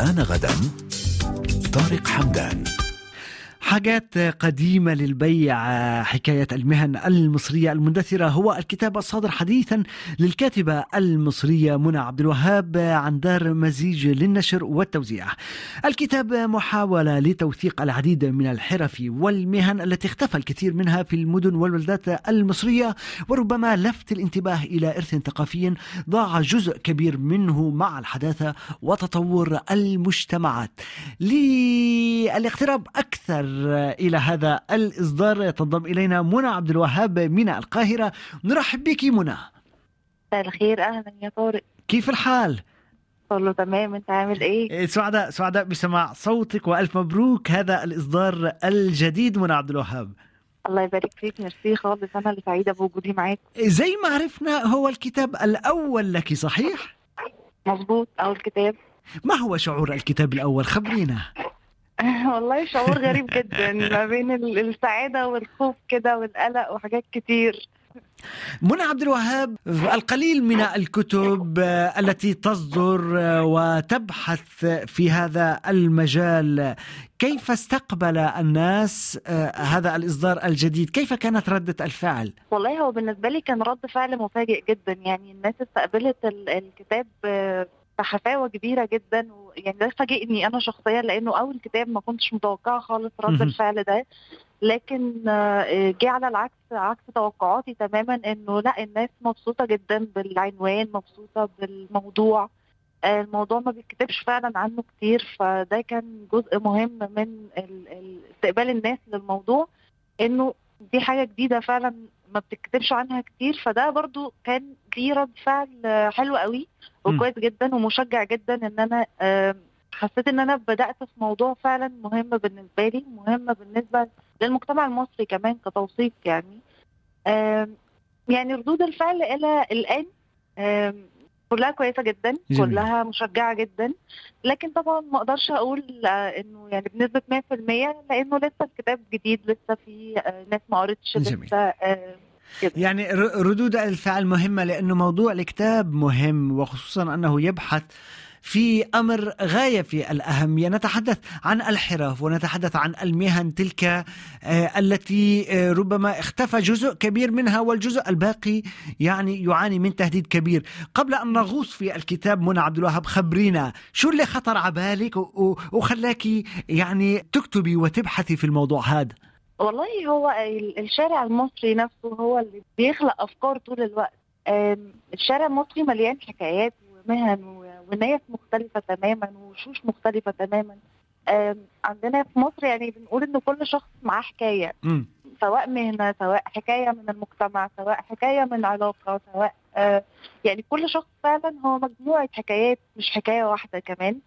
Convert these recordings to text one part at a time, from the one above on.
آن غدا طارق حمدان. حاجات قديمة للبيع حكاية المهن المصرية المندثرة. هو الكتاب الصادر حديثا للكاتبة المصرية منى عبد الوهاب عن دار مزيج للنشر والتوزيع. الكتاب محاولة لتوثيق العديد من الحرف والمهن التي اختفى الكثير منها في المدن والبلدات المصرية وربما لفت الانتباه إلى إرث ثقافي ضاع جزء كبير منه مع الحداثة وتطور المجتمعات. للاقتراب أكثر إلى هذا الإصدار. تنضم إلينا منى عبد الوهاب من القاهرة. نرحب بك منى. مساء الخير. أهلا يا طارق. كيف الحال؟ كله تمام. أنت عامل إيه؟ سعداء سعداء بسماع صوتك وألف مبروك. هذا الإصدار الجديد منى عبد الوهاب. الله يبارك فيك. ميرسي خالص. أنا اللي سعيدة بوجودي معاك. زي ما عرفنا هو الكتاب الأول لك صحيح؟ مظبوط. أول كتاب. ما هو شعور الكتاب الأول؟ خبرينا. والله شعور غريب جدا ما بين ال- السعادة والخوف كده والقلق وحاجات كتير. منى عبد الوهاب القليل من الكتب التي تصدر وتبحث في هذا المجال كيف استقبل الناس هذا الإصدار الجديد؟ كيف كانت ردة الفعل؟ والله هو بالنسبة لي كان رد فعل مفاجئ جدا. يعني الناس استقبلت ال- الكتاب بحفاوه كبيرة جدا ويعني ده فاجئني أنا شخصيا لأنه أول كتاب ما كنتش متوقعة خالص رد. الفعل ده لكن آه، جه على العكس عكس توقعاتي تماما إنه لأ الناس مبسوطة جدا بالعنوان مبسوطة بالموضوع آه، الموضوع ما بيتكتبش فعلا عنه كتير فده كان جزء مهم من ال- ال- استقبال الناس للموضوع إنه دي حاجة جديدة فعلا ما بتتكتبش عنها كتير فده برضو كان ليه رد فعل حلو قوي. وكويس جدا ومشجع جدا إن أنا حسيت إن أنا بدأت في موضوع فعلا مهم بالنسبة لي مهم بالنسبة للمجتمع المصري كمان كتوثيق يعني يعني ردود الفعل إلى الآن كلها كويسة جدا جميل. كلها مشجعة جدا لكن طبعا ما أقدرش أقول آه، إنه يعني بنسبة 100% لأنه لسه الكتاب جديد لسه في آه، ناس ما قرتش. لسه آه، كده. يعني ردود الفعل مهمة لأنه موضوع الكتاب مهم وخصوصا أنه يبحث في أمر غاية في الأهمية. نتحدث عن الحرف ونتحدث عن المهن تلك آه، التي آه، ربما اختفى جزء كبير منها والجزء الباقي يعني يعاني من تهديد كبير. قبل أن نغوص في الكتاب منى عبد الوهاب خبرينا شو اللي خطر على بالك و- و- وخلاكي يعني تكتبي وتبحثي في الموضوع هذا؟ والله هو ال- الشارع المصري نفسه هو اللي بيخلق أفكار طول الوقت. الشارع المصري مليان حكايات ومهن و- وناس مختلفة تماما ووشوش مختلفة تماما. عندنا في مصر يعني بنقول إن كل شخص معاه حكاية. مم. سواء مهنة سواء حكاية من المجتمع سواء حكاية من علاقة سواء آه يعني كل شخص فعلا هو مجموعة حكايات مش حكاية واحدة كمان.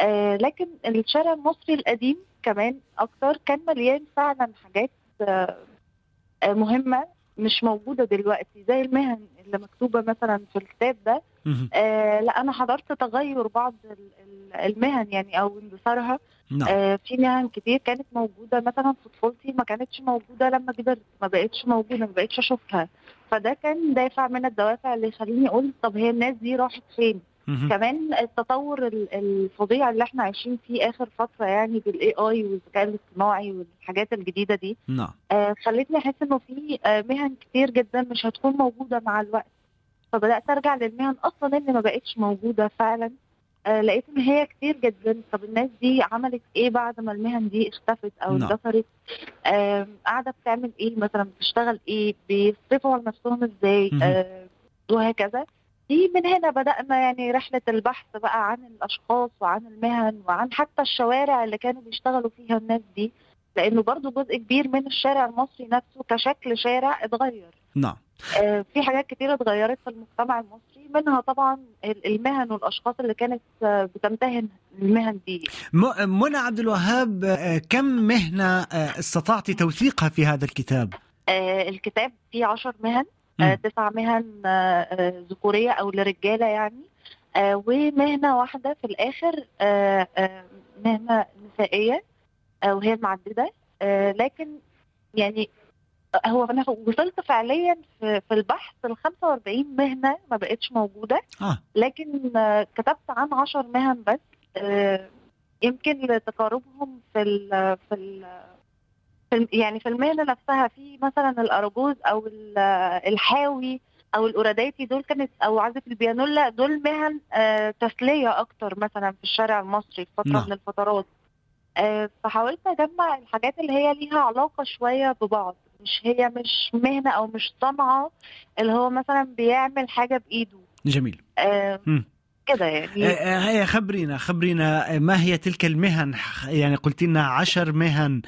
آه لكن الشارع المصري القديم كمان أكتر كان مليان فعلا حاجات آه مهمة. مش موجودة دلوقتي زي المهن اللي مكتوبة مثلا في الكتاب ده. آه لا أنا حضرت تغير بعض ال- ال- المهن يعني أو اندثارها نعم آه، في مهن كتير كانت موجودة مثلا في طفولتي ما كانتش موجودة لما كبرت ما بقتش موجودة ما بقتش أشوفها فده كان دافع من الدوافع اللي يخليني أقول طب هي الناس دي راحت فين. كمان التطور ال- الفظيع اللي إحنا عايشين فيه آخر فترة يعني بال AI والذكاء الاصطناعي والحاجات الجديدة دي نعم. آه، خلتني أحس إنه في آه، مهن كتير جدا مش هتكون موجودة مع الوقت. فبدأت أرجع للمهن أصلا اللي ما بقتش موجودة فعلا. آه، لقيت إن هي كتير جدا. طب الناس دي عملت إيه بعد ما المهن دي اختفت أو نعم. اندثرت آم، قاعدة بتعمل إيه؟ مثلا بتشتغل إيه؟ بيصرفوا على نفسهم إزاي. آه، وهكذا. دي من هنا بدأنا يعني رحلة البحث بقى عن الأشخاص وعن المهن وعن حتى الشوارع اللي كانوا بيشتغلوا فيها الناس دي لأنه برضو جزء كبير من الشارع المصري نفسه كشكل شارع اتغير نعم آه، في حاجات كتير اتغيرت في المجتمع المصري منها طبعا ال- المهن والأشخاص اللي كانت آه، بتمتهن المهن دي منى عبد الوهاب آه، كم مهنة آه، استطعت توثيقها في هذا الكتاب؟ آه، الكتاب فيه عشر مهن. تسع مهن آه، آه، ذكورية أو لرجالة يعني. آه، ومهنة واحدة في الآخر آه، آه، مهنة نسائية آه، وهي المعدده آه، لكن يعني هو أنا وصلت فعليا في في البحث ل 45 مهنة ما بقتش موجودة. آه. لكن آه، كتبت عن 10 مهن بس. آه، يمكن لتقاربهم في ال في ال في ال- يعني في المهنة نفسها في مثلا الاراجوز أو ال- الحاوي أو الاوراداتي دول كانت أو عازف البيانولا دول مهن آه، تسلية أكتر مثلا في الشارع المصري في فترة نعم. من الفترات. آه، فحاولت أجمع الحاجات اللي هي ليها علاقة شوية ببعض. مش هي مش مهنة أو مش صنعة اللي هو مثلا بيعمل حاجة بإيده. جميل. آه، كده يعني آه، آه، هيا خبرينا خبرينا آه، ما هي تلك المهن يعني قلت لنا عشر مهن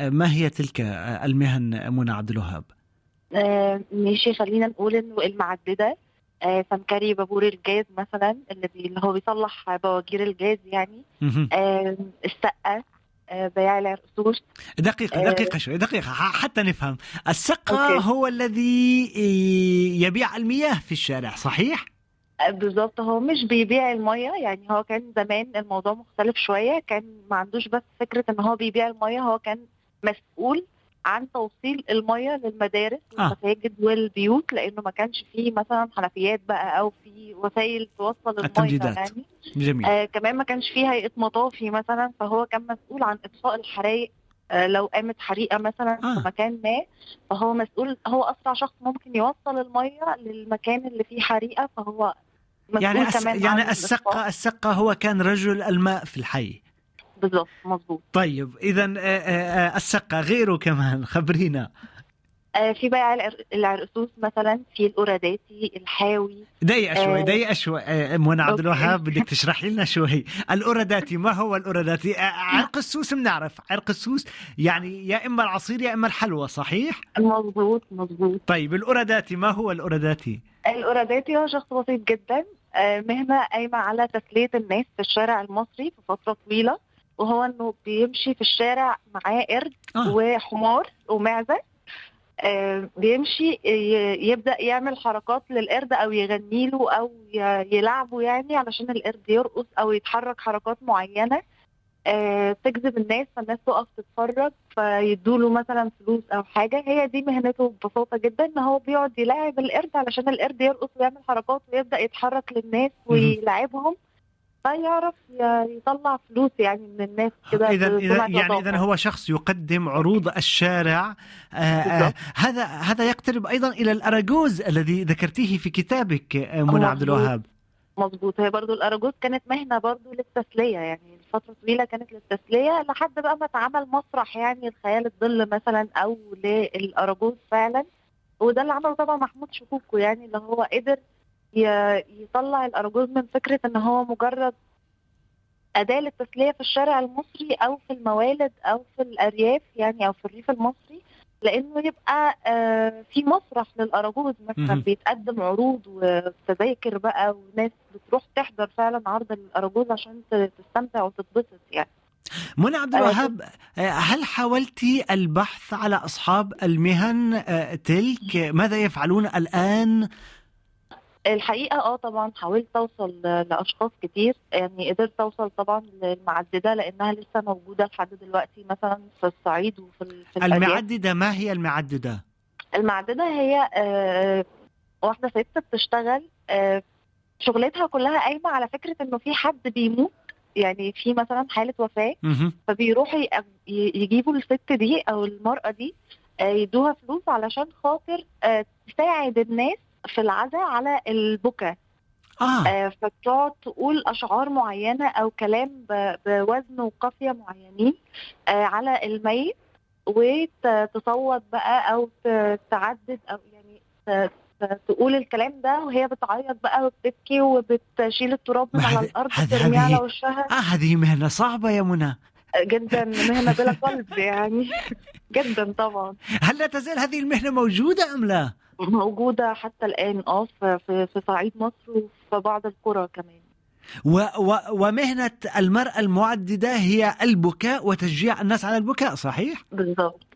ما هي تلك المهن منى عبد الوهاب ماشي خلينا نقول إنه المعددة آه، سمكري بابور الجاز مثلا اللي, هو بيصلح بوابير الجاز يعني. آه، السقة آه، بياع العرقسوس دقيقة. دقيقة شوي دقيقة حتى نفهم السقة okay. هو الذي يبيع المياه في الشارع صحيح؟ آه، بالظبط هو مش بيبيع المية يعني هو كان زمان الموضوع مختلف شوية كان ما عندوش بس فكرة إن هو بيبيع المية هو كان مسؤول عن توصيل المية للمدارس آه. والمساجد والبيوت لأنه ما كانش فيه مثلا حنفيات بقى أو في وسائل توصل المية. يعني جميل آه كمان ما كانش فيه هيئة مطافي مثلا فهو كان مسؤول عن إطفاء الحرائق آه لو قامت حريقة مثلا آه. في مكان ما فهو مسؤول هو أسرع شخص ممكن يوصل المية للمكان اللي فيه حريقة فهو يعني عن يعني. السقة السقة هو كان رجل الماء في الحي. بالظبط مظبوط. طيب إذا السقة غيره كمان خبرينا. آه في بقى العر- العرقسوس مثلا في الأوراداتي الحاوي. دقيقة شوي آه. دقيقة شوي. آه، منى عبد. الوهاب بدك تشرحي لنا شوي. الأوراداتي ما هو الأوراداتي؟ آه، عرق السوس بنعرف. عرق السوس يعني يا إما العصير يا إما الحلوى صحيح؟ مظبوط مظبوط. طيب الأوراداتي ما هو الأوراداتي؟ الأوراداتي هو شخص بسيط جدا. مهنة قايمة على تسلية الناس في الشارع المصري في فترة طويلة وهو إنه بيمشي في الشارع معاه قرد آه. وحمار ومعزة آه، بيمشي ي- يبدأ يعمل حركات للقرد أو يغني له ي- يلعبه يعني علشان القرد يرقص أو يتحرك حركات معينة آه، تجذب الناس فالناس تقف تتفرج فيدوله مثلا فلوس أو حاجة هي دي مهنته ببساطة جدا إن هو بيقعد يلاعب القرد علشان القرد يرقص ويعمل حركات ويبدأ يتحرك للناس ويلعبهم فيعرف يطلع فلوس يعني من الناس كده إذا بسرعة يعني. إذا هو شخص يقدم عروض الشارع آه، آه، بالضبط. هذا هذا يقترب أيضا إلى الأراجوز الذي ذكرتيه في كتابك آه، منى عبد. الوهاب مظبوط. هي برضو الأراجوز كانت مهنة برضو للتسلية يعني فترة طويلة كانت للتسلية لحد بقى ما اتعمل مسرح يعني الخيال الظل مثلا أو للأراجوز فعلا. وده اللي عمله طبعا محمود شكوكو يعني اللي هو قدر يطلع الأراجوز من فكرة إن هو مجرد أداة للتسلية في الشارع المصري أو في الموالد أو في الأرياف يعني أو في الريف المصري. لأنه يبقى آه، في مسرح للأراجوز مثلا. بيتقدم عروض وتذاكر بقى وناس بتروح تحضر فعلا عرض الأراجوز عشان تستمتع وتتبسط يعني. منى عبد آه، الوهاب آه، هل حاولت البحث على أصحاب المهن تلك؟ ماذا يفعلون الآن؟ الحقيقة آه طبعا حاولت أوصل لأشخاص كتير يعني قدرت أوصل طبعا للمعددة لأنها لسه موجودة لحد دلوقتي مثلا في الصعيد وفي في. المعددة ما هي المعددة المعددة هي آه، واحدة ست بتشتغل آه، شغلتها كلها قايمة على فكرة إنه في حد بيموت يعني في مثلا حالة وفاة مهم. فبيروحوا يجيبوا الست دي أو المرأة دي آه، يدوها فلوس علشان خاطر آه، تساعد الناس في العزاء على البكا آه. آه، فبتقعد تقول أشعار معينة أو كلام بوزن وقافية معينين آه، على الميت وتصوت بقى أو تعدد أو يعني تقول الكلام ده وهي بتعيط بقى وبتبكي وبتشيل التراب من على الأرض ترميه على وشها. آه هذه مهنة صعبة يا منى. جدا مهنة بلا قلب يعني. جدا طبعا. هل لا تزال هذه المهنة موجودة أم لا؟ موجودة حتى الآن آه في في صعيد مصر وفي بعض القرى كمان و و ومهنة المرأة المعددة هي البكاء وتشجيع الناس على البكاء صحيح؟ بالظبط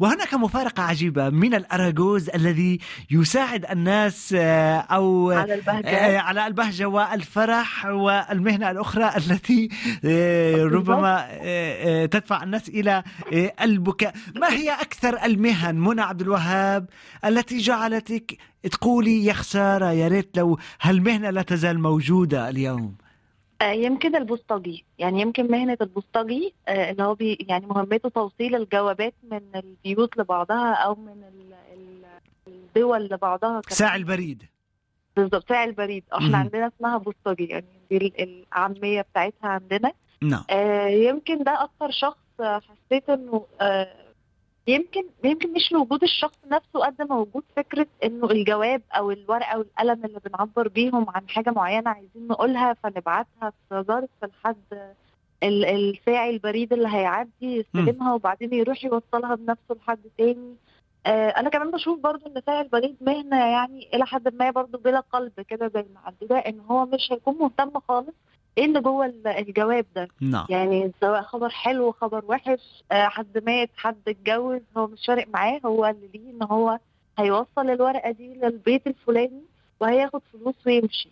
وهناك مفارقة عجيبة من الأراجوز الذي يساعد الناس آه، أو على البهجة. آه، على البهجة والفرح والمهنة الأخرى التي آه، ربما تدفع الناس إلى البكاء. ما هي أكثر المهن منى عبد الوهاب التي جعلتك تقولي يا خسارة يا ريت لو هالمهنة لا تزال موجودة اليوم؟ يمكن البوسطجي. يعني يمكن مهنة البوسطجي آه، اللي هو بي يعني مهمته توصيل الجوابات من البيوت لبعضها أو من ال- ال- الدول لبعضها كمان. ساعي البريد. بالظبط ساعي البريد. مهم. إحنا عندنا اسمها بوسطجي يعني دي ال- العامية بتاعتها عندنا. نعم. آه، يمكن ده أكتر شخص آه، حسيت إنه آه، يمكن يمكن مش وجود الشخص نفسه قد ما وجود فكرة إنه الجواب أو الورقة والقلم اللي بنعبر بيهم عن حاجة معينة عايزين نقولها فنبعتها في ظرف لحد ال- الساعي البريد اللي هيعدي يستلمها وبعدين يروح يوصلها بنفسه لحد تاني. آه، أنا كمان بشوف برضو إن ساعي البريد مهنة يعني إلى حد ما برضو بلا قلب كده زي ما عندنا إن هو مش هيكون مهتم خالص إيه اللي جوه ال- الجواب ده؟ نعم. يعني سواء خبر حلو خبر وحش آه، حد مات حد اتجوز هو مش فارق معاه هو اللي ليه ان هو هيوصل الورقة دي للبيت الفلاني وهياخد فلوس ويمشي.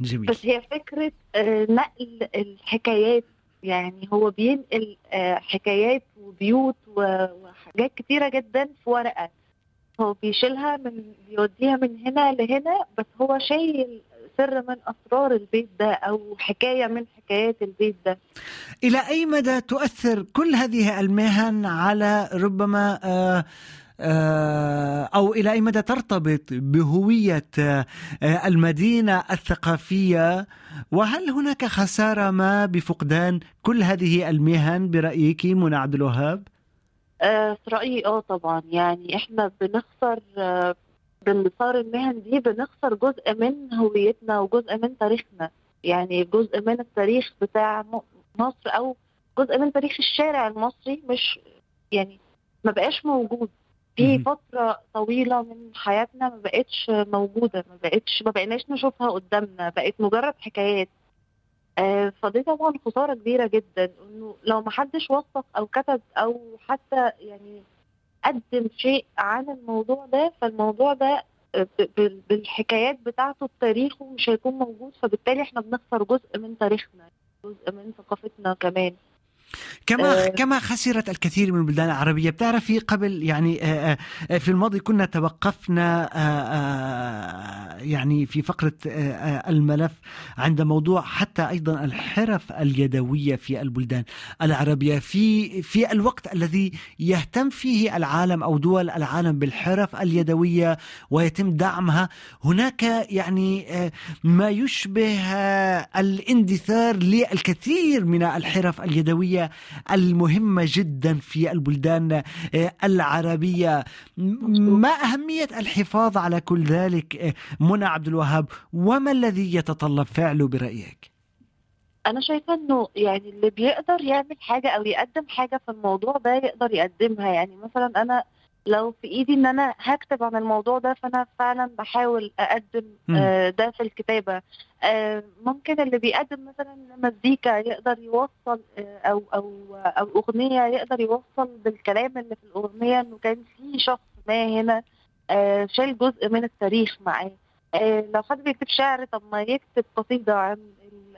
جميل. بس هي فكرة آه، نقل الحكايات يعني هو بينقل آه، حكايات وبيوت وحاجات كتيرة جدا في ورقة. هو بيشيلها من بيوديها من هنا لهنا بس هو شايل سر من أسرار البيت ده أو حكاية من حكايات البيت ده. إلى أي مدى تؤثر كل هذه المهن على ربما آه، آه، أو إلى أي مدى ترتبط بهوية آه، المدينة الثقافية؟ وهل هناك خسارة ما بفقدان كل هذه المهن برأيك منى عبد الوهاب؟ آه، في رأيي آه طبعا. يعني إحنا بنخسر باندثار المهن دي بنخسر جزء من هويتنا وجزء من تاريخنا. يعني جزء من التاريخ بتاع مصر أو جزء من تاريخ الشارع المصري مش يعني ما بقاش موجود. في. فترة طويلة من حياتنا ما بقتش موجودة ما بقتش ما بقيناش نشوفها قدامنا بقت مجرد حكايات. آه، فدي طبعا خسارة كبيرة جدا. إنه لو ما حدش وثق أو كتب أو حتى يعني قدم شيء عن الموضوع ده فالموضوع ده آه، بالحكايات بتاعته بتاريخه مش هيكون موجود فبالتالي إحنا بنخسر جزء من تاريخنا جزء من ثقافتنا كمان. كما آه. كما خسرت الكثير من البلدان العربية. بتعرفي قبل يعني آه، آه، في الماضي كنا توقفنا آه، آه، يعني في فقرة آه، آه، الملف عند موضوع حتى أيضا الحرف اليدوية في البلدان العربية. في في الوقت الذي يهتم فيه العالم أو دول العالم بالحرف اليدوية ويتم دعمها هناك يعني آه، ما يشبه آه، الاندثار للكثير من الحرف اليدوية المهمة جدا في البلدان آه، العربية. ما أهمية الحفاظ على كل ذلك آه، منى عبد الوهاب؟ وما الذي يتطلب فعله برأيك؟ أنا شايفة إنه يعني اللي بيقدر يعمل حاجة أو يقدم حاجة في الموضوع ده يقدر يقدمها. يعني مثلا أنا لو في إيدي إن أنا هكتب عن الموضوع ده فأنا فعلا بحاول أقدم. آه، ده في الكتابة آه، ممكن اللي بيقدم مثلا مزيكا يقدر يوصل آه، أو أو أو أغنية يقدر يوصل بالكلام اللي في الأغنية إنه كان في شخص ما هنا شال جزء من التاريخ معاه لو حد بيكتب شعر طب ما يكتب قصيدة. عن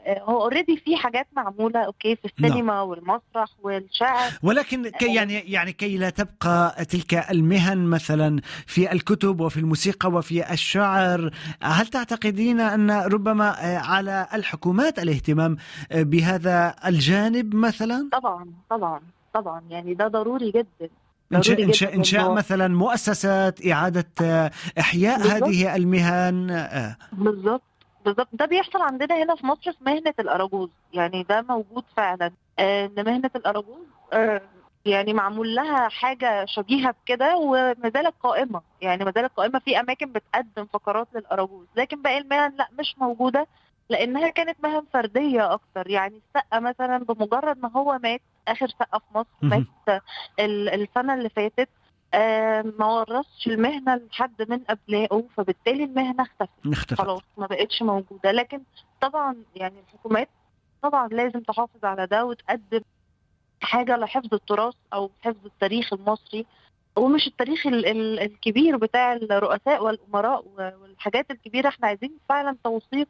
آه، هو already في حاجات معمولة okay في السينما والمسرح والشعر. ولكن كي يعني يعني كي لا تبقى تلك المهن مثلا في الكتب وفي الموسيقى وفي الشعر هل تعتقدين أن ربما آه، على الحكومات الاهتمام آه، بهذا الجانب مثلا؟ طبعا طبعا طبعا. يعني ده ضروري جدا. جداً انشاء إنه- مثلا مؤسسات إعادة آه، إحياء بالضبط. هذه المهن. آه، بالظبط. بالظبط. ده بيحصل عندنا هنا في مصر في مهنة الأراجوز. يعني ده موجود فعلا. آه، إن مهنة الأراجوز آه، يعني معمول لها حاجة شبيهة بكده وما زالت قائمة. يعني ما زالت قائمة. في أماكن بتقدم فقرات للأراجوز. لكن باقي المهن لا مش موجودة لأنها كانت مهن فردية أكتر. يعني السقا مثلا بمجرد ما هو مات آخر سقا في مصر. مات ال- السنة اللي فاتت. آه، ما ورثش المهنة لحد من أبنائه فبالتالي المهنة اختفت. اختفت. خلاص ما بقتش موجودة. لكن طبعا يعني الحكومات طبعا لازم تحافظ على ده وتقدم حاجة لحفظ التراث أو حفظ التاريخ المصري ومش التاريخ ال- ال- الكبير بتاع الرؤساء والأمراء و- والحاجات الكبيرة. إحنا عايزين فعلا توثيق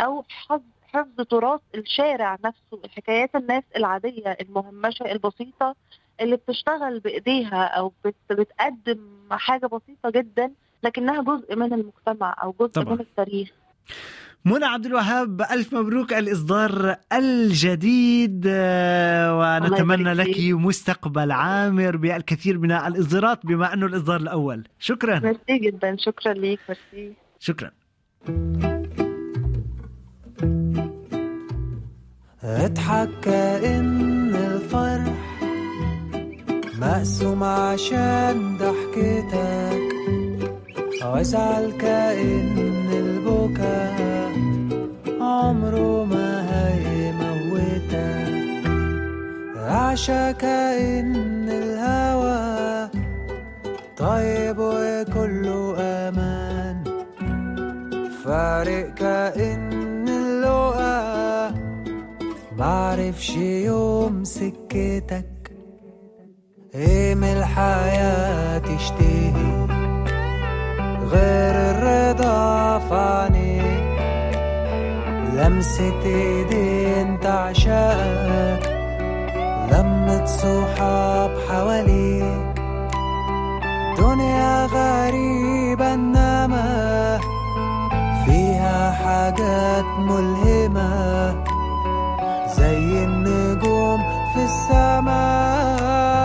أو حفظ حفظ تراث الشارع نفسه حكايات الناس العادية المهمشة البسيطة اللي بتشتغل بإيديها أو بت- بتقدم حاجة بسيطة جدا لكنها جزء من المجتمع أو جزء طبعاً. من التاريخ. منى عبد الوهاب ألف مبروك الإصدار الجديد آه، ونتمنى لك مستقبل عامر بالكثير من الإصدارات بما أنه الإصدار الأول. شكرا. ميرسي جدا. شكرا ليك. ميرسي. شكرا. اضحك كأن الفرح مقسوم عشان ضحكتك. وازعل كأن البكا عمره ما هيموتك. عشا كأن الهوى طيب وكله أمان. فارق كأن معرفش يوم سكتك إيه من الحياة تشتهي؟ غير الرضا في عينيك لمسة ايدين تعشقك لمة صحاب حواليك. دنيا غريبة انما فيها حاجات ملهمة. في السماء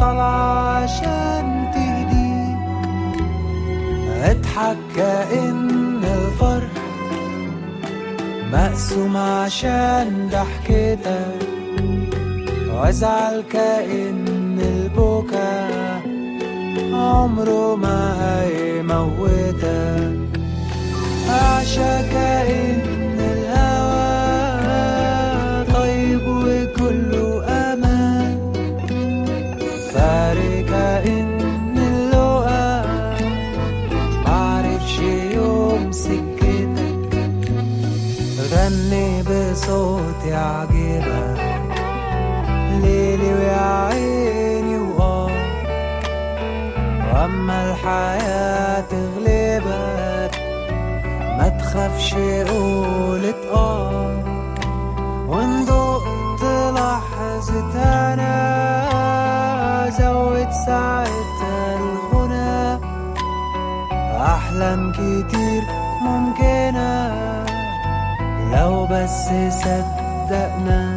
طالعة عشان تهديك. اضحك كأن الفرح مقسوم عشان ضحكتك. وازعل كأن البكا عمره ما هيموتك. أعشى كأن بصوت يعجبك ليلي ويا عيني وآه وأما الحياة تغلبك ما تخافش قولت آه وإن دقت لحظة أنا زود ساعتها الغنى. أحلام كتير ممكنة. لو بس صدقنا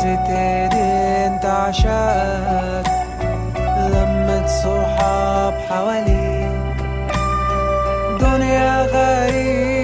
لمسة ايدين تعشقك لمة صحاب حواليك. دنيا غريبة.